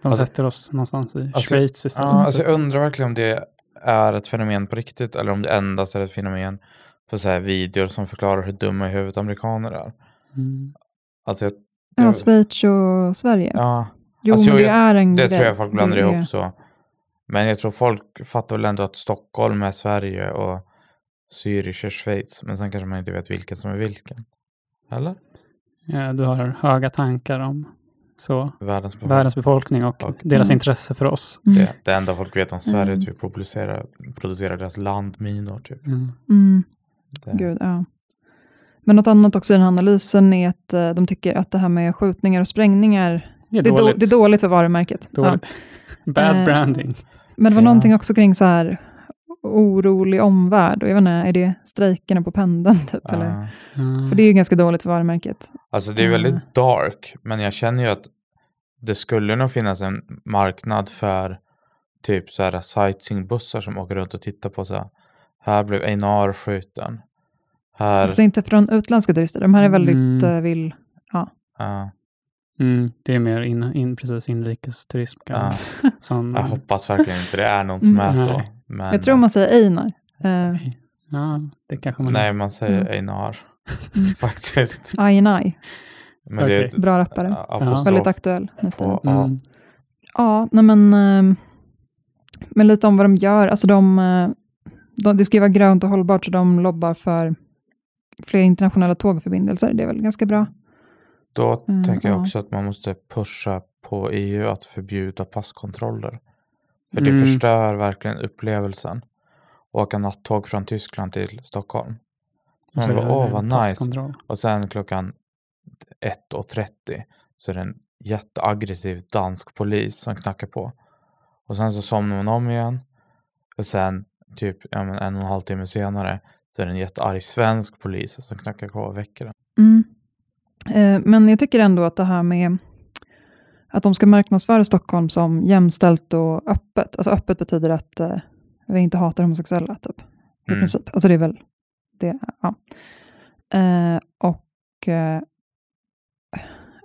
S2: De
S4: Alltså-
S2: sätter oss någonstans i
S4: Alltså-
S2: Schweiz istället.
S4: Ja, alltså jag undrar verkligen om det är ett fenomen på riktigt eller om det endast är ett fenomen på så här videor som förklarar hur dumma i huvudet amerikaner är.
S2: Mm.
S4: Alltså jag,
S3: Ja,
S4: jag,
S3: Schweiz och Sverige.
S4: ja,
S3: jo,
S4: alltså,
S3: men det
S4: jag-
S3: är en
S4: det
S3: grej.
S4: tror jag folk blandar ihop så. Men jag tror folk fattar väl ändå att Stockholm är Sverige och Zürich är Schweiz. Men sen kanske man inte vet vilken som är vilken. Eller?
S2: Ja, du har höga tankar om så,
S4: Världens befolkning.
S2: världens befolkning och
S4: Och-
S2: deras
S3: Mm.
S2: intresse för oss.
S3: Mm.
S4: Det, det enda folk vet om Sverige är
S3: Mm.
S4: att vi producerar, producerar deras landminor. Typ.
S2: Mm.
S3: Mm.
S4: Det,
S3: Gud, ja. Men något annat också i den här analysen är att eh, de tycker att det här med skjutningar och sprängningar,
S2: Det är
S3: det är, då,
S2: dåligt.
S3: det är dåligt för varumärket. Ja.
S2: Dåligt. Bad
S3: Eh,
S2: branding.
S3: Men det var
S4: Ja.
S3: någonting också kring så här orolig omvärld. Och jag vet inte, är det strejkerna på pendeln? Typ, eller?
S4: ja.
S2: Mm.
S3: För det är ju ganska dåligt för varumärket.
S4: Alltså det är
S3: Mm.
S4: väldigt dark, men jag känner ju att det skulle nog finnas en marknad för typ så här sightseeingbussar som åker runt och tittar på så här. Här blev Einar skjuten. Här,
S3: Alltså inte från utländska turister. De här är väldigt,
S2: Mm.
S3: eh, vill,
S4: ja,
S2: Mm, det är mer in, in, precis inrikesturism.
S4: ja.
S2: kanske, Som,
S4: Jag hoppas verkligen inte det är någon som är
S2: Mm.
S4: så.
S2: Nej.
S4: Men,
S3: jag tror man säger Einar. Eh,
S2: Ja, det kanske man
S4: Nej, man säger
S3: Mm.
S4: Einar.
S3: Mm.
S4: Faktiskt.
S3: Ajenaj,
S4: Men det är ett
S3: bra rappare.
S4: a- apostrof
S3: Väldigt aktuell.
S4: på.
S2: Mm.
S3: Ja, nej men, eh, men lite om vad de gör. Alltså de, eh, de, det ska ju vara grönt och hållbart, så de lobbar för fler internationella tågförbindelser. Det är väl ganska bra.
S4: Då
S3: Mm,
S4: tänker jag
S3: ja.
S4: också att man måste pusha på EU att förbjuda passkontroller. För det
S2: Mm.
S4: förstör verkligen upplevelsen. Åka nattåg från Tyskland till Stockholm. Man
S2: Så
S4: bara, åh vad nice. Och sen klockan 1.30 så är det en jätteaggressiv dansk polis som knackar på. Och sen så somnar man om igen. Och sen typ ja, men en och en halv timme senare så är det en jättearg svensk polis som knackar på och väcker en.
S3: Mm. Eh, men jag tycker ändå att det här med att de ska marknadsföra Stockholm som jämställt och öppet. Alltså öppet betyder att eh, vi inte hatar homosexuella, typ. I
S4: Mm.
S3: princip. Alltså det är väl det. Ja. Eh, och eh,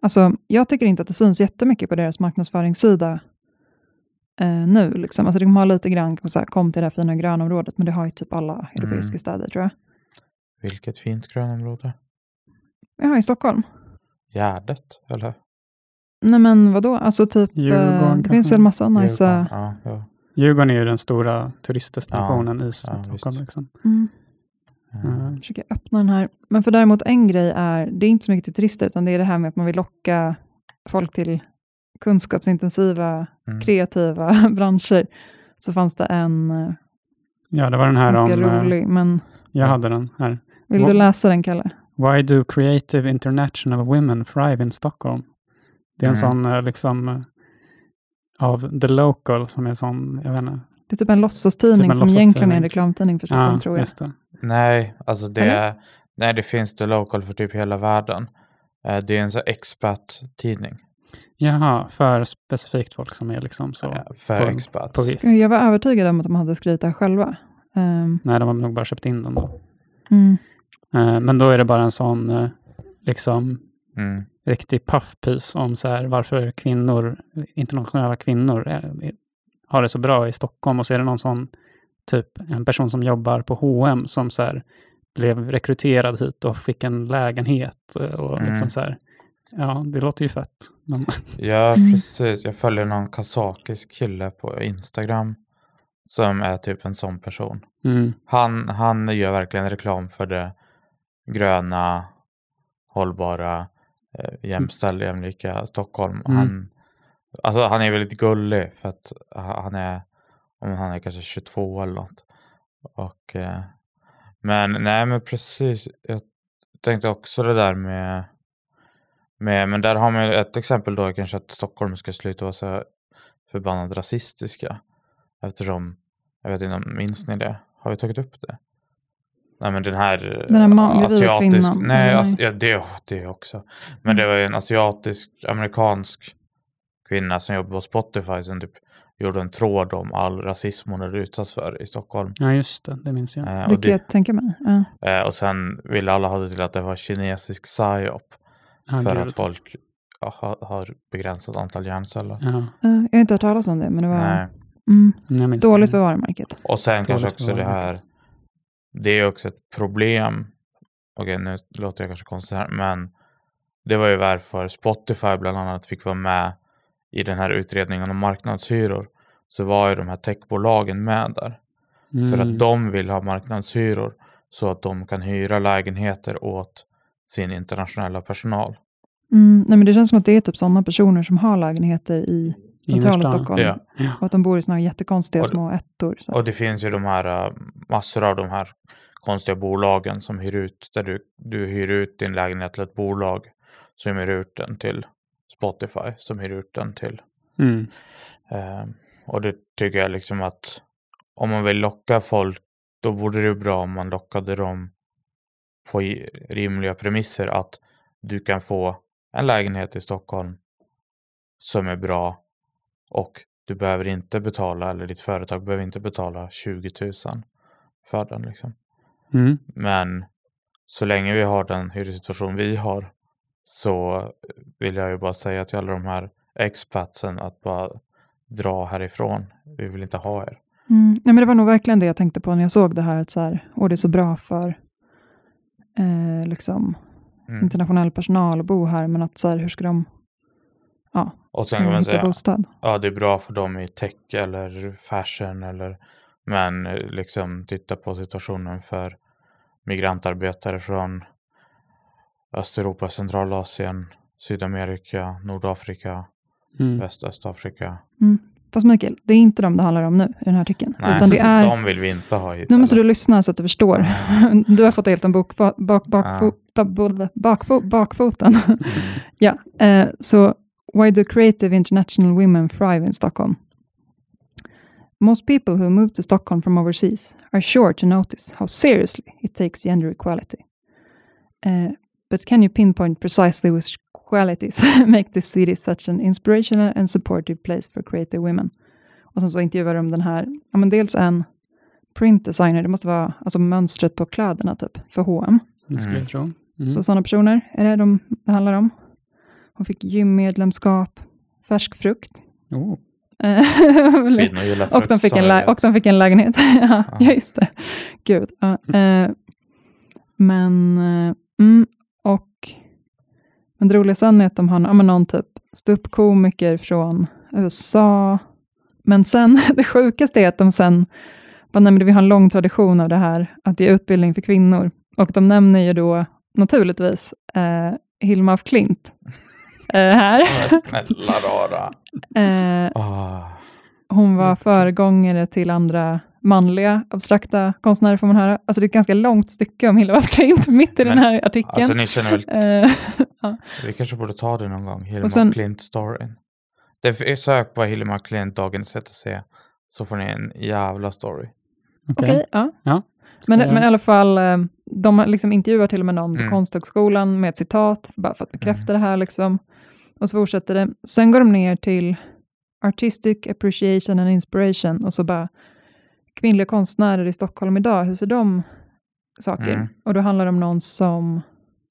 S3: alltså, jag tycker inte att det syns jättemycket på deras marknadsföringssida eh, nu. Liksom. Alltså, de har lite grann, så här, kom till det här fina grönområdet, men det har ju typ alla europeiska
S4: Mm.
S3: städer, tror jag.
S4: Vilket fint grönområde.
S3: Ja, i Stockholm.
S4: Gärdet, eller?
S3: Nej men vadå, alltså typ,
S2: Djurgården
S3: eh, det
S2: kanske?
S3: finns väl massa nice...
S4: Djurgården, Ja, ja.
S2: Djurgården är ju den stora turistdestinationen i
S4: ja,
S2: Stockholm.
S4: visst.
S2: liksom.
S3: Mm.
S2: Mm.
S3: försöker öppna den här. Men för däremot en grej är, det är inte så mycket till turister, utan det är det här med att man vill locka folk till kunskapsintensiva,
S4: Mm.
S3: kreativa branscher. Så fanns det en eh,
S2: Ja, det var den här
S3: ganska
S2: om... eh,
S3: rolig, men
S2: Jag hade den här.
S3: vill du läsa den, Kalle?
S2: Why do creative international women thrive in Stockholm? Det är en
S4: Mm.
S2: sån eh, liksom av The Local som är sån, jag vet inte.
S3: Det är typ en låtsastidning
S2: Typ en
S3: som egentligen är en
S2: låtsastidning.
S3: reklamtidning för Stockholm,
S2: Ja,
S3: tror jag.
S2: just det.
S4: Nej, alltså det,
S3: Eller?
S4: nej, det finns The Local för typ hela världen. Det är en så här expat-tidning.
S2: Jaha, för specifikt folk som är liksom så
S4: eh, För
S2: på,
S4: expats.
S2: på vift.
S3: Jag var övertygad om att de hade skrivit det här själva. Ehm,
S2: Nej, de har nog bara köpt in den då.
S3: mm.
S2: Eh, Men då är det bara en sån eh, liksom
S4: Mm.
S2: riktig puffpiece om så här, varför kvinnor, internationella kvinnor är, är, har det så bra i Stockholm och så är det någon sån typ en person som jobbar på H&M som så här blev rekryterad hit och fick en lägenhet eh, och
S4: Mm.
S2: liksom så här. Ja, det låter ju fett.
S4: Ja,
S3: Mm.
S4: precis. Jag följer någon kazakisk kille på Instagram som är typ en sån person.
S2: mm,
S4: Han, han gör verkligen reklam för det gröna, hållbara, eh, jämställda, jämlika Stockholm.
S2: Mm.
S4: Han, alltså han är väldigt gullig för att ha- han är, om han är kanske 22 eller något. Och, eh, men nej men precis, jag tänkte också det där med, med men där har man ju ett exempel då kanske att Stockholm ska sluta vara så förbannat rasistiska. Eftersom, jag vet inte, om- minns ni det? Har vi tagit upp det? Nej men den här,
S3: Den här
S4: eh,
S3: kvinnan,
S4: nej,
S3: eller
S4: as,
S3: nej?
S4: ja, det, det också. Men det var ju en asiatisk, amerikansk kvinna som jobbade på Spotify som typ gjorde en tråd om all rasism hon hade utsatts för i Stockholm.
S2: Ja, just det. Det minns jag.
S4: Eh,
S3: Det
S4: och,
S3: kan
S4: det,
S3: jag tänka mig. Ja.
S4: eh, och sen ville alla ha det till att det var kinesisk psyop.
S2: Ja,
S4: för att folk har, har begränsat antal hjärnceller.
S2: Ja,
S3: Jag har inte hört talas om det, men det var
S4: Nej.
S3: mm,
S2: minns
S3: dåligt för varumärket.
S4: Och sen kanske
S2: Dåligt
S4: också det här. Det är också ett problem. Okej, nu låter jag kanske konstigt här, men det var ju varför Spotify bland annat fick vara med i den här utredningen om marknadshyror. Så var ju de här techbolagen med där. För
S2: Mm.
S4: att de vill ha marknadshyror så att de kan hyra lägenheter åt sin internationella personal.
S3: Mm, nej, men det känns som att det är typ sådana personer som har lägenheter i centrala. Stockholm.
S4: Ja.
S3: Och att de bor i sådana jättekonstiga
S4: Och
S3: små ettor. Så.
S4: Och det finns ju de här äh, massor av de här konstiga bolagen som hyr ut, där du, du hyr ut din lägenhet till ett bolag som hyr ut den till Spotify, som hyr ut den till.
S2: Mm.
S4: Eh, och det tycker jag liksom att om man vill locka folk, då borde det ju bra om man lockade dem på rimliga premisser att du kan få en lägenhet i Stockholm som är bra och du behöver inte betala, eller ditt företag behöver inte betala 20 000 för den. Liksom.
S2: Mm.
S4: Men så länge vi har den hyressituation vi har så vill jag ju bara säga till alla de här expatsen att bara dra härifrån. Vi vill inte ha er.
S3: Mm, nej, men det var nog verkligen det jag tänkte på när jag såg det här. Att så här och det är så bra för eh, liksom,
S4: Mm.
S3: internationell personal att bo här. Men att så här, hur ska de
S4: Och sen kan man säga,
S3: bostad?
S4: ja det är bra för dem i tech eller fashion eller men eh, liksom titta på situationen för migrantarbetare från Östeuropa, Centralasien, Sydamerika, Nordafrika,
S2: Mm.
S4: Väst-Östafrika.
S3: Fast Mikael, det är inte dem det handlar om nu i den här artikeln.
S4: Nej,
S3: utan det är...
S4: de vill vi inte ha hit.
S3: Nu måste du lyssna så att du förstår. Du har fått helt en bok, bak, bak, bakfo, ba- bakfo, bakfoten. Ja, eh, så Why do creative international women thrive in Stockholm? Most people who move to Stockholm from overseas are sure to notice how seriously it takes gender equality. Uh, but can you pinpoint precisely which qualities make this city such an inspirational and supportive place for creative women? Och sen så intervjuar de den här, ja men dels en print designer, det måste vara alltså mönstret på kläderna typ, för H&M.
S2: Det skulle
S4: Mm.
S2: jag tro. Mm.
S3: Så sådana personer är det de det handlar om. Hon fick gymmedlemskap, färsk frukt.
S2: Oh.
S3: Och, de fick en lä- och de fick en lägenhet. ja,
S4: ja,
S3: just det. Gud. Ja, eh, men, eh, mm, men det roliga sen är att de har ja, men någon typ ståuppkomiker från USA. Men sen, det sjukaste är att de sen, bara nämnde vi har en lång tradition av det här, att ge utbildning för kvinnor. Och de nämner ju då naturligtvis eh, Hilma af Klint eh, här.
S4: Men snälla rara.
S3: Eh,
S4: Ah,
S3: hon var föregångare till andra manliga abstrakta konstnärer får man höra. Alltså det är ett ganska långt stycke om Hilma af Klint mitt i
S4: Men,
S3: den här artikeln.
S4: alltså ni känner väl,
S3: Eh, ja.
S4: vi kanske borde ta det någon gång, Hilma
S3: Och sen-
S4: Klint-storyn. Det är sök på Hilma Klint, Dagens ETC, så får ni en jävla story.
S2: Okej.
S3: Okej, ja.
S2: Ska
S3: Men,
S2: jag-
S3: men i alla fall, eh, de har liksom intervjuar till och med någon på
S4: Mm.
S3: Konsthögskolan med ett citat, bara för att bekräfta det här. Liksom. Och så fortsätter det. Sen går de ner till Artistic Appreciation and Inspiration och så bara kvinnliga konstnärer i Stockholm idag, hur ser de saker?
S4: Mm.
S3: Och då handlar det om någon som,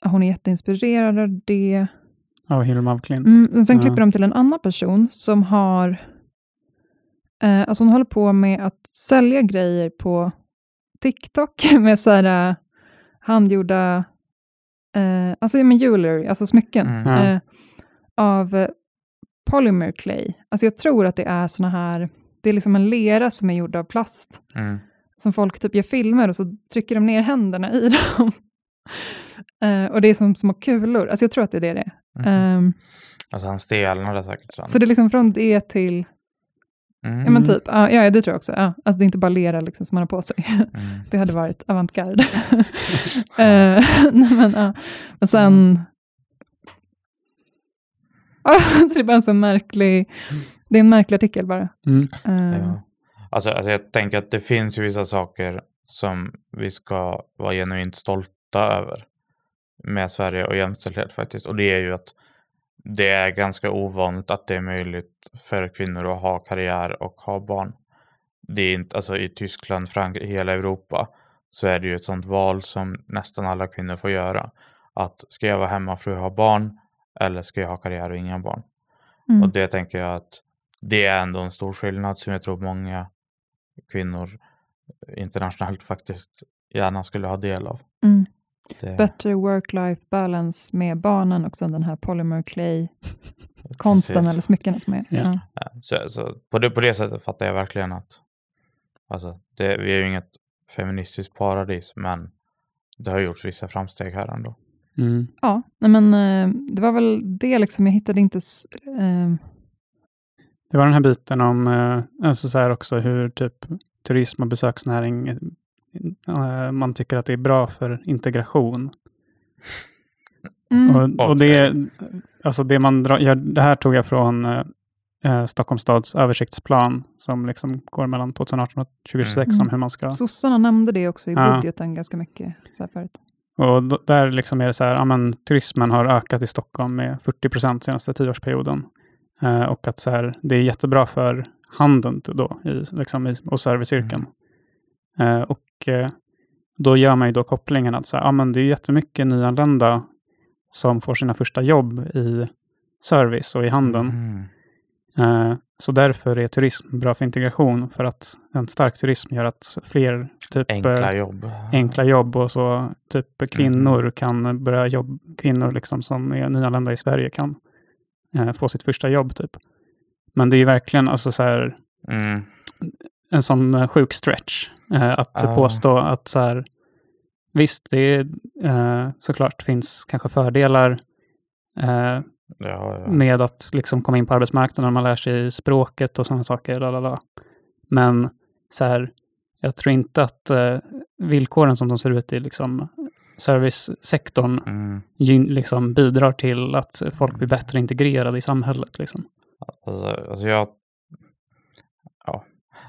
S3: hon är jätteinspirerad av det.
S2: Av Hilma af Klint.
S3: Mm, men sen
S2: Ja.
S3: klipper de till en annan person som har, eh, alltså hon håller på med att sälja grejer på TikTok med så här eh, handgjorda, eh, alltså med jewelry, alltså smycken,
S4: Mm.
S3: Eh, av eh, polymer clay. Alltså jag tror att det är såna här, det är liksom en lera som är gjord av plast,
S4: Mm.
S3: som folk typ gör filmer och så trycker de ner händerna i dem. Eh, och det är som små kulor. Alltså jag tror att det är det det är.
S4: Mhm.
S3: Ehm,
S4: Alltså han stelnade säkert sen.
S3: så det är liksom från det till,
S4: Mm.
S3: ja men typ, ja, ja det tror jag också. Ja, alltså det är inte bara lera liksom som man har på sig.
S4: Mm.
S3: Det hade varit avantgarde. Nej, men, ja. Och sen... Så det är bara en så märklig... Det är en märklig artikel bara.
S2: Mm.
S4: Ja. Alltså, alltså jag tänker att det finns ju vissa saker som vi ska vara genuint stolta över med Sverige och jämställdhet faktiskt. Och det är ju att det är ganska ovanligt att det är möjligt för kvinnor att ha karriär och ha barn. Det är inte, alltså i Tyskland, Frankrike, hela Europa så är det ju ett sånt val som nästan alla kvinnor får göra. Att ska jag vara hemmafru och ha barn eller ska jag ha karriär och inga barn?
S3: mm.
S4: Och det tänker jag att det är ändå en stor skillnad som jag tror många kvinnor internationellt faktiskt gärna skulle ha del av.
S3: Mm.
S4: Det,
S3: Better work-life balance med barnen och sen den här polymer clay-konsten eller smyckena som är.
S2: Ja.
S3: Ja,
S4: Så, så på, det, på det sättet fattar jag verkligen att alltså, det, vi är ju inget feministiskt paradis men det har gjorts vissa framsteg här ändå.
S2: Mm.
S3: Ja, men eh, det var väl det liksom. Jag hittade inte... Eh,
S2: Det var den här biten om, eh, alltså så här också hur typ turism och besöksnäring, man tycker att det är bra för integration.
S3: mm,
S2: Och, och det, alltså det man drar, ja, det här tog jag från eh, eh, Stockholms stads översiktsplan som liksom går mellan 2018 och 2026
S3: Mm.
S2: om hur man ska
S3: Sossarna nämnde det också i
S2: Ja.
S3: budgeten ganska mycket så här förut.
S2: Och där liksom är det så här, ja, men, turismen har ökat i Stockholm med 40 procent senaste tioårsperioden. Eh, och att så här, det är jättebra för handeln då, i, liksom, i, och serviceyrken. Eh, och eh, då gör man ju då kopplingen att så här, ja, men det är jättemycket nyanlända som får sina första jobb i service och i handeln.
S4: Mm.
S2: Eh, så därför är turism bra för integration, för att en stark turism gör att fler typ, eh,
S4: Enkla jobb.
S2: enkla jobb och så typ kvinnor kan börja jobba, kvinnor liksom som är nyanlända i Sverige kan eh, få sitt första jobb typ. Men det är ju verkligen alltså så här
S4: Mm.
S2: en sån eh, sjuk stretch eh, att
S4: Ja.
S2: påstå att så här visst, det är eh, såklart finns kanske fördelar
S4: Ja, ja.
S2: med att liksom komma in på arbetsmarknaden, man lär sig språket och sådana saker. Lalala. Men så här, jag tror inte att eh, villkoren som de ser ut i liksom, servicesektorn
S4: Mm.
S2: gyn, liksom, bidrar till att folk blir bättre integrerade i samhället. Liksom.
S4: Alltså, alltså jag... Ja.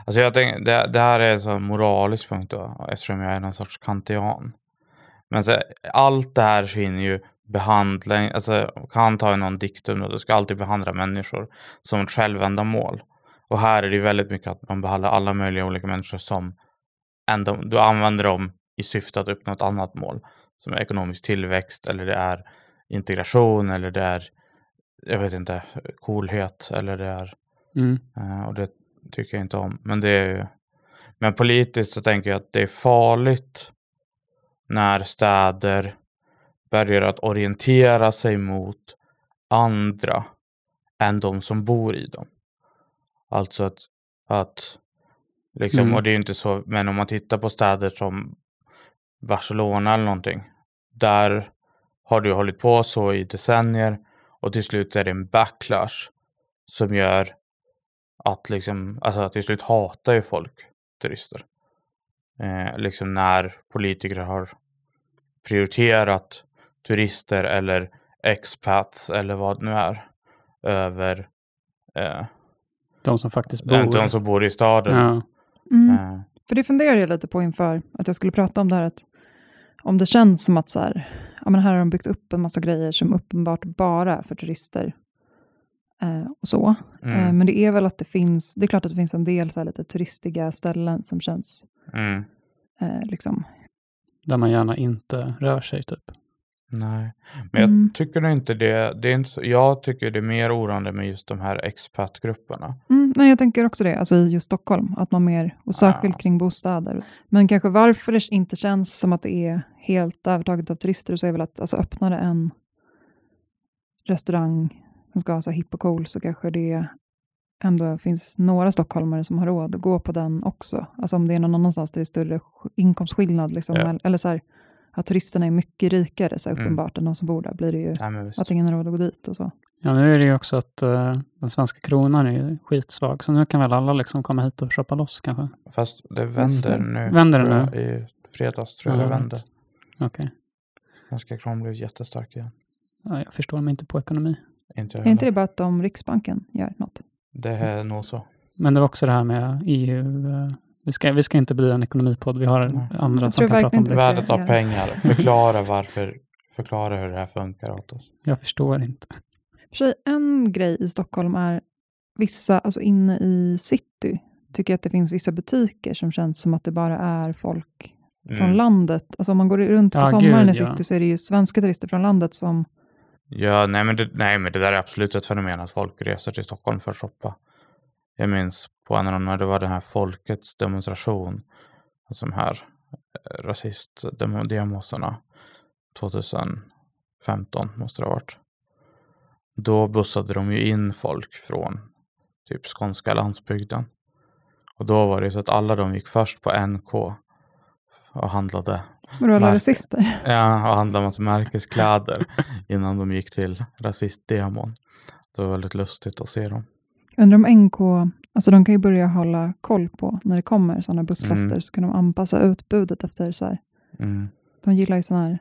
S4: Alltså jag tänker, det, det här är en moralisk punkt då, eftersom jag är någon sorts kantian. Men så, allt det här finner ju behandling, alltså Kant har ju någon diktum och du ska alltid behandla människor som ett självändamål. Och här är det väldigt mycket att man behandlar alla möjliga olika människor som ända, du använder dem i syfte att uppnå ett annat mål. Som är ekonomisk tillväxt eller det är integration eller det är, jag vet inte, coolhet eller det är
S2: Mm.
S4: Eh, och det tycker jag inte om. Men det är ju... Men politiskt så tänker jag att det är farligt när städer börjar att orientera sig mot andra än de som bor i dem. Alltså att, att liksom,
S2: Mm.
S4: och det är ju inte så, men om man tittar på städer som Barcelona eller någonting, där har du hållit på så i decennier och till slut är det en backlash som gör att liksom, alltså till slut hatar ju folk turister. Eh, liksom när politiker har prioriterat turister eller expats eller vad det nu är över eh,
S2: De som faktiskt bor.
S4: de som bor i staden.
S2: ja.
S3: Mm.
S4: Eh,
S3: För det funderar jag lite på inför att jag skulle prata om det här. Att om det känns som att så här, ja, men här har de byggt upp en massa grejer som uppenbart bara är för turister. Eh, och så.
S4: mm,
S3: Eh, men det är väl att det finns, det är klart att det finns en del så här, lite turistiga ställen som känns
S4: mm,
S3: eh, liksom.
S2: Där man gärna inte rör sig typ.
S4: Nej, men jag
S3: Mm.
S4: tycker nog inte det. det är inte så, jag tycker det är mer oroande med just de här expatgrupperna.
S3: Mm, nej, jag tänker också det, alltså i just Stockholm, att man mer, och särskilt
S4: Ja.
S3: kring bostäder. Men kanske varför det inte känns som att det är helt övertaget av turister, så är väl att alltså, öppnar det en restaurang som ska vara så här hipp och cool, så kanske det ändå finns några stockholmare som har råd att gå på den också. Alltså om det är någon annanstans där det är större sk- inkomstskillnad, liksom,
S4: Ja.
S3: eller- eller så här, att turisterna är mycket rikare, så
S4: Mm.
S3: uppenbart, än de som bor där, blir det ju
S4: visst.
S3: att ingen har råd att gå dit och så.
S2: Ja, nu är det ju också att eh, den svenska kronan är skitsvag, så nu kan väl alla liksom komma hit och shoppa loss kanske.
S4: Fast det
S3: Fast
S4: vänder
S3: det-
S4: nu.
S2: Vänder det nu?
S4: jag. I fredags tror jag
S2: Ja,
S4: det vände.
S2: Okej.
S4: Svenska kronan blev jättestark igen.
S2: Ja, jag förstår mig inte på ekonomi.
S4: Inte
S3: Är inte det bara att de, Riksbanken gör något?
S4: Det är nog så.
S2: Men det var också det här med EU. Vi ska, vi ska inte bli en ekonomipod, vi har
S4: Nej.
S2: andra
S3: Jag
S2: som kan prata om det.
S4: Värdet av pengar. Förklara varför. Förklara hur det här funkar åt oss.
S2: Jag förstår inte.
S3: För sig, en grej i Stockholm är vissa, alltså inne i city, tycker jag att det finns vissa butiker som känns som att det bara är folk från
S4: Mm.
S3: landet. Alltså om man går runt på
S2: Ja,
S3: sommaren
S2: gud,
S3: i
S2: ja.
S3: city så är det ju svenska turister från landet som
S4: Ja, nej men, det, nej men det där är absolut ett fenomen att folk reser till Stockholm för att shoppa. Jag minns på en när det var den här folkets demonstration. Alltså de här eh, rasistdemoserna. 2015 måste det ha varit. Då bussade de ju in folk från typ skånska landsbygden. Och då var det så att alla de gick först på NK och handlade
S3: vadå, alla rasister.
S4: Ja, och handlade massa märkeskläder innan de gick till rasistdemon. Det var väldigt lustigt att se dem.
S3: Undrar om NK, alltså de kan ju börja hålla koll på när det kommer sådana bussfester
S4: Mm.
S3: så kan de anpassa utbudet efter så här.
S4: Mm.
S3: De gillar ju sån här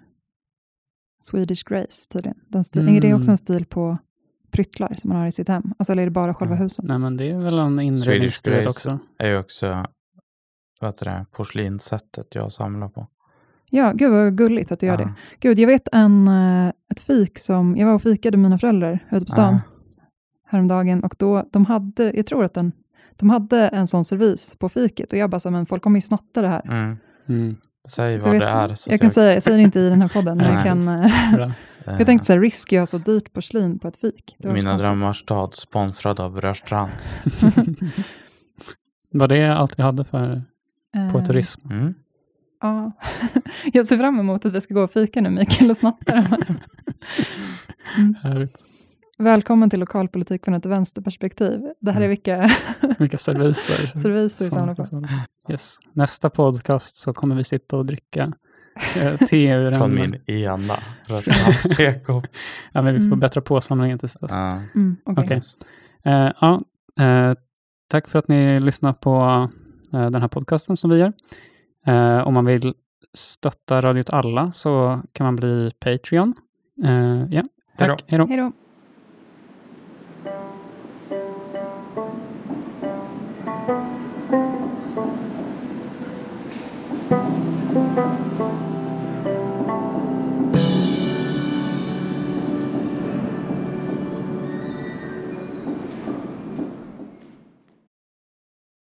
S3: Swedish Grace tydligen. Den stil, Är det
S2: Mm.
S3: också en stil på pryttlar som man har i sitt hem? Alltså eller är det bara själva husen?
S2: Nej, men det är väl en inredningsstil också.
S4: är ju också vad heter det, porslinssättet jag samlar på.
S3: Ja, gud vad gulligt att du gör
S4: Ja.
S3: det. Gud, jag vet en, eh, ett fik som, jag var och fikade med mina föräldrar ute på stan
S4: Ja.
S3: Häromdagen och då, de hade, jag tror att den, de hade en sån servis på fiket och jag bara, så, men folk kommer ju snatta det här.
S4: Mm.
S2: Mm.
S4: Säg
S3: Så
S4: vad
S3: jag
S4: det
S3: vet-
S4: är. Så
S3: jag kan säga, jag säger det inte i den här podden, men jag kan, eh,
S4: eh,
S3: jag tänkte så här, risk, jag har så dyrt porslin på ett fik. Det var
S4: Mina drömmars stad sponsrad av Rörstrands.
S2: Var det allt vi hade för på
S3: Eh,
S2: turism?
S4: Mm.
S3: Ja, jag ser fram emot att vi ska gå och fika nu, Mikael, och snatta de här.
S2: Härligt.
S3: Välkommen till lokalpolitik från ett vänsterperspektiv. Det här är
S4: Mm.
S3: vilka
S2: Vilka serviser.
S3: serviser vi
S2: som-
S3: samlar på.
S2: Yes. Nästa podcast så kommer vi sitta och dricka eh, te ur
S4: Från min ena tekopp.
S2: Ja, men vi får
S3: Mm.
S2: bättra på samlingen tills dess.
S4: Ja.
S3: Mm, okej.
S2: Okej. Eh, ja, eh, tack för att ni lyssnar på eh, den här podcasten som vi gör. Eh, om man vill stötta Radio åt alla så kan man bli Patreon. Eh, ja, tack.
S3: Hej då.